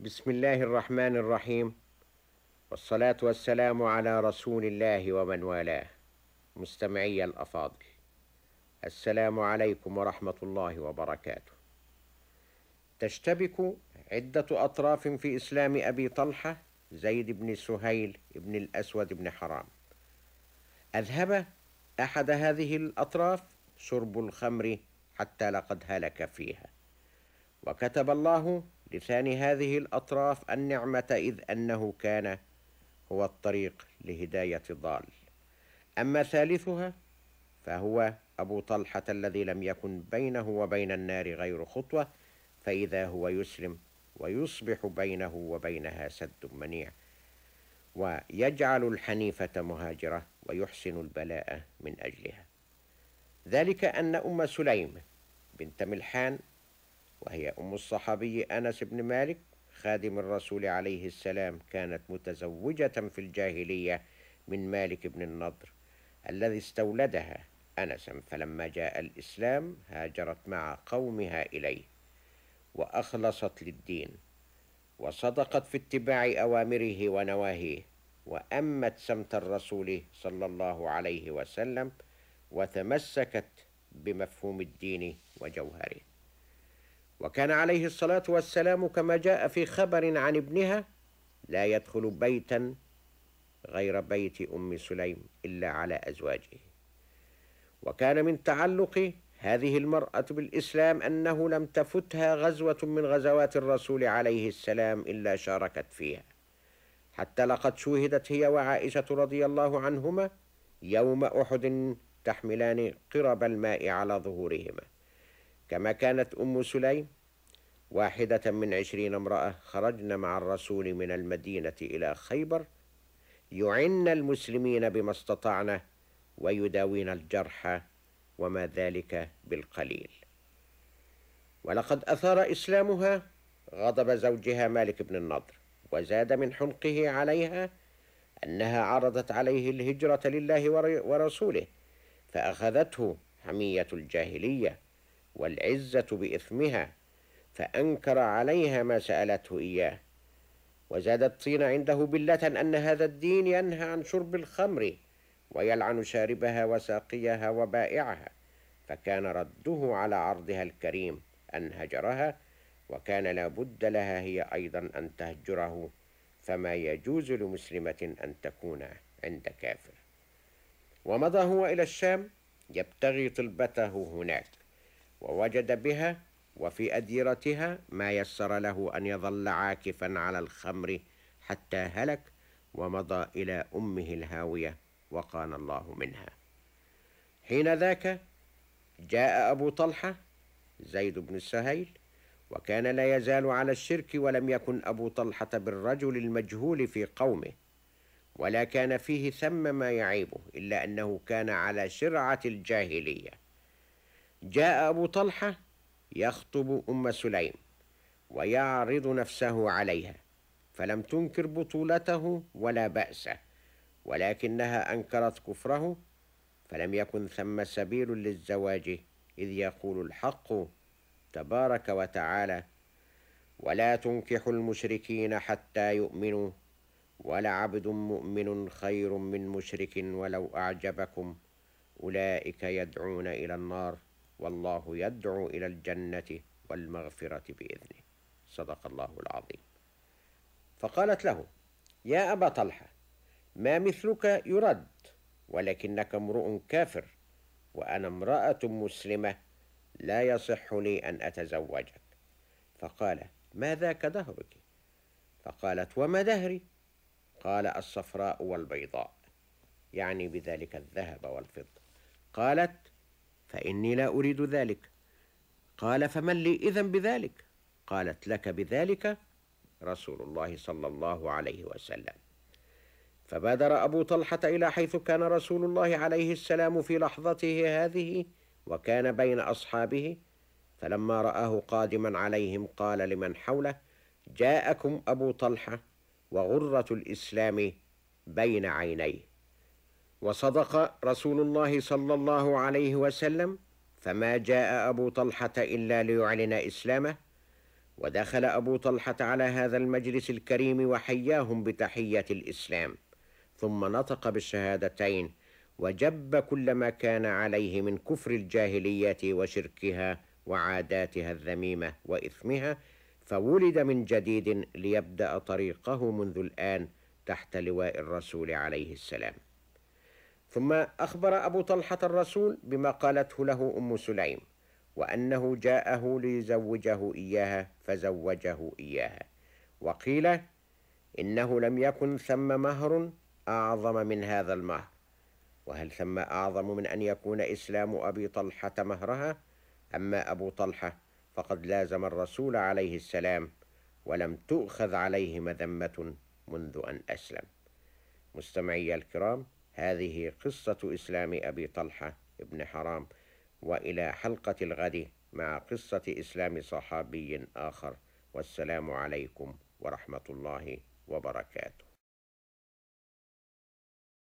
بسم الله الرحمن الرحيم والصلاة والسلام على رسول الله ومن والاه مستمعي الأفاضل السلام عليكم ورحمة الله وبركاته تشتبك عدة أطراف في إسلام أبي طلحة زيد بن سهيل بن الأسود بن حرام أذهب أحد هذه الأطراف شرب الخمر حتى لقد هلك فيها وكتب الله لثاني هذه الأطراف النعمة إذ أنه كان هو الطريق لهداية الضال. أما ثالثها فهو أبو طلحة الذي لم يكن بينه وبين النار غير خطوة فإذا هو يسلم ويصبح بينه وبينها سد منيع ويجعل الحنيفة مهاجرة ويحسن البلاء من أجلها. ذلك أن أم سليم بنت ملحان وهي أم الصحابي أنس بن مالك خادم الرسول عليه السلام كانت متزوجة في الجاهلية من مالك بن النضر الذي استولدها أنسا فلما جاء الإسلام هاجرت مع قومها إليه وأخلصت للدين وصدقت في اتباع أوامره ونواهيه وأمت سمت الرسول صلى الله عليه وسلم وتمسكت بمفهوم الدين وجوهره. وكان عليه الصلاة والسلام كما جاء في خبر عن ابنها لا يدخل بيتا غير بيت أم سليم إلا على أزواجه. وكان من تعلق هذه المرأة بالإسلام أنه لم تفتها غزوة من غزوات الرسول عليه السلام إلا شاركت فيها. حتى لقد شوهدت هي وعائشة رضي الله عنهما يوم أحد تحملان قرب الماء على ظهورهما. كما كانت أم سليم. واحدة من عشرين امرأة خرجن مع الرسول من المدينة إلى خيبر يعن المسلمين بما استطعن ويداوين الجرحى وما ذلك بالقليل. ولقد أثار إسلامها غضب زوجها مالك بن النضر وزاد من حنقه عليها أنها عرضت عليه الهجرة لله ورسوله فأخذته حمية الجاهلية والعزة بإثمها فأنكر عليها ما سألته إياه. وزاد الطين عنده بلة أن هذا الدين ينهى عن شرب الخمر ويلعن شاربها وساقيها وبائعها فكان رده على عرضها الكريم أن هجرها وكان لا بد لها هي أيضا أن تهجره فما يجوز لمسلمة أن تكون عند كافر. ومضى هو إلى الشام يبتغي طلبته هناك. ووجد بها وفي أديرتها ما يسر له أن يظل عاكفا على الخمر حتى هلك ومضى إلى أمه الهاوية وقان الله منها. حين ذاك جاء أبو طلحة زيد بن السهيل وكان لا يزال على الشرك ولم يكن أبو طلحة بالرجل المجهول في قومه ولا كان فيه ثم ما يعيبه إلا أنه كان على شرعة الجاهلية. جاء أبو طلحة يخطب أم سليم ويعرض نفسه عليها فلم تنكر بطولته ولا بأسه ولكنها أنكرت كفره فلم يكن ثم سبيل للزواج إذ يقول الحق تبارك وتعالى ولا تنكحوا المشركين حتى يؤمنوا ولعبد مؤمن خير من مشرك ولو أعجبكم أولئك يدعون إلى النار. والله يدعو إلى الجنة والمغفرة بإذنه. صدق الله العظيم. فقالت له يا أبا طلحة ما مثلك يرد ولكنك امرؤ كافر وأنا امرأة مسلمة لا يصح لي أن أتزوجك. فقال ما ذاك دهرك فقالت وما دهري؟ قال الصفراء والبيضاء. يعني بذلك الذهب والفضة. قالت فإني لا أريد ذلك. قال فمن لي إذن بذلك؟ قالت لك بذلك رسول الله صلى الله عليه وسلم. فبادر أبو طلحة إلى حيث كان رسول الله عليه السلام في لحظته هذه وكان بين أصحابه فلما رآه قادما عليهم قال لمن حوله جاءكم أبو طلحة وغرة الإسلام بين عينيه. وصدق رسول الله صلى الله عليه وسلم فما جاء أبو طلحة إلا ليعلن إسلامه ودخل أبو طلحة على هذا المجلس الكريم وحياهم بتحية الإسلام ثم نطق بالشهادتين وجب كل ما كان عليه من كفر الجاهلية وشركها وعاداتها الذميمة وإثمها فولد من جديد ليبدأ طريقه منذ الآن تحت لواء الرسول عليه السلام. ثم أخبر أبو طلحة الرسول بما قالته له أم سليم وأنه جاءه ليزوجه إياها فزوجه إياها. وقيل إنه لم يكن ثم مهر أعظم من هذا المهر. وهل ثم أعظم من أن يكون إسلام أبي طلحة مهرها؟ أما أبو طلحة فقد لازم الرسول عليه السلام ولم تؤخذ عليه مذمة منذ أن أسلم. مستمعي الكرام هذه قصة إسلام أبي طلحة ابن حرام وإلى حلقة الغد مع قصة إسلام صحابي آخر. والسلام عليكم ورحمة الله وبركاته.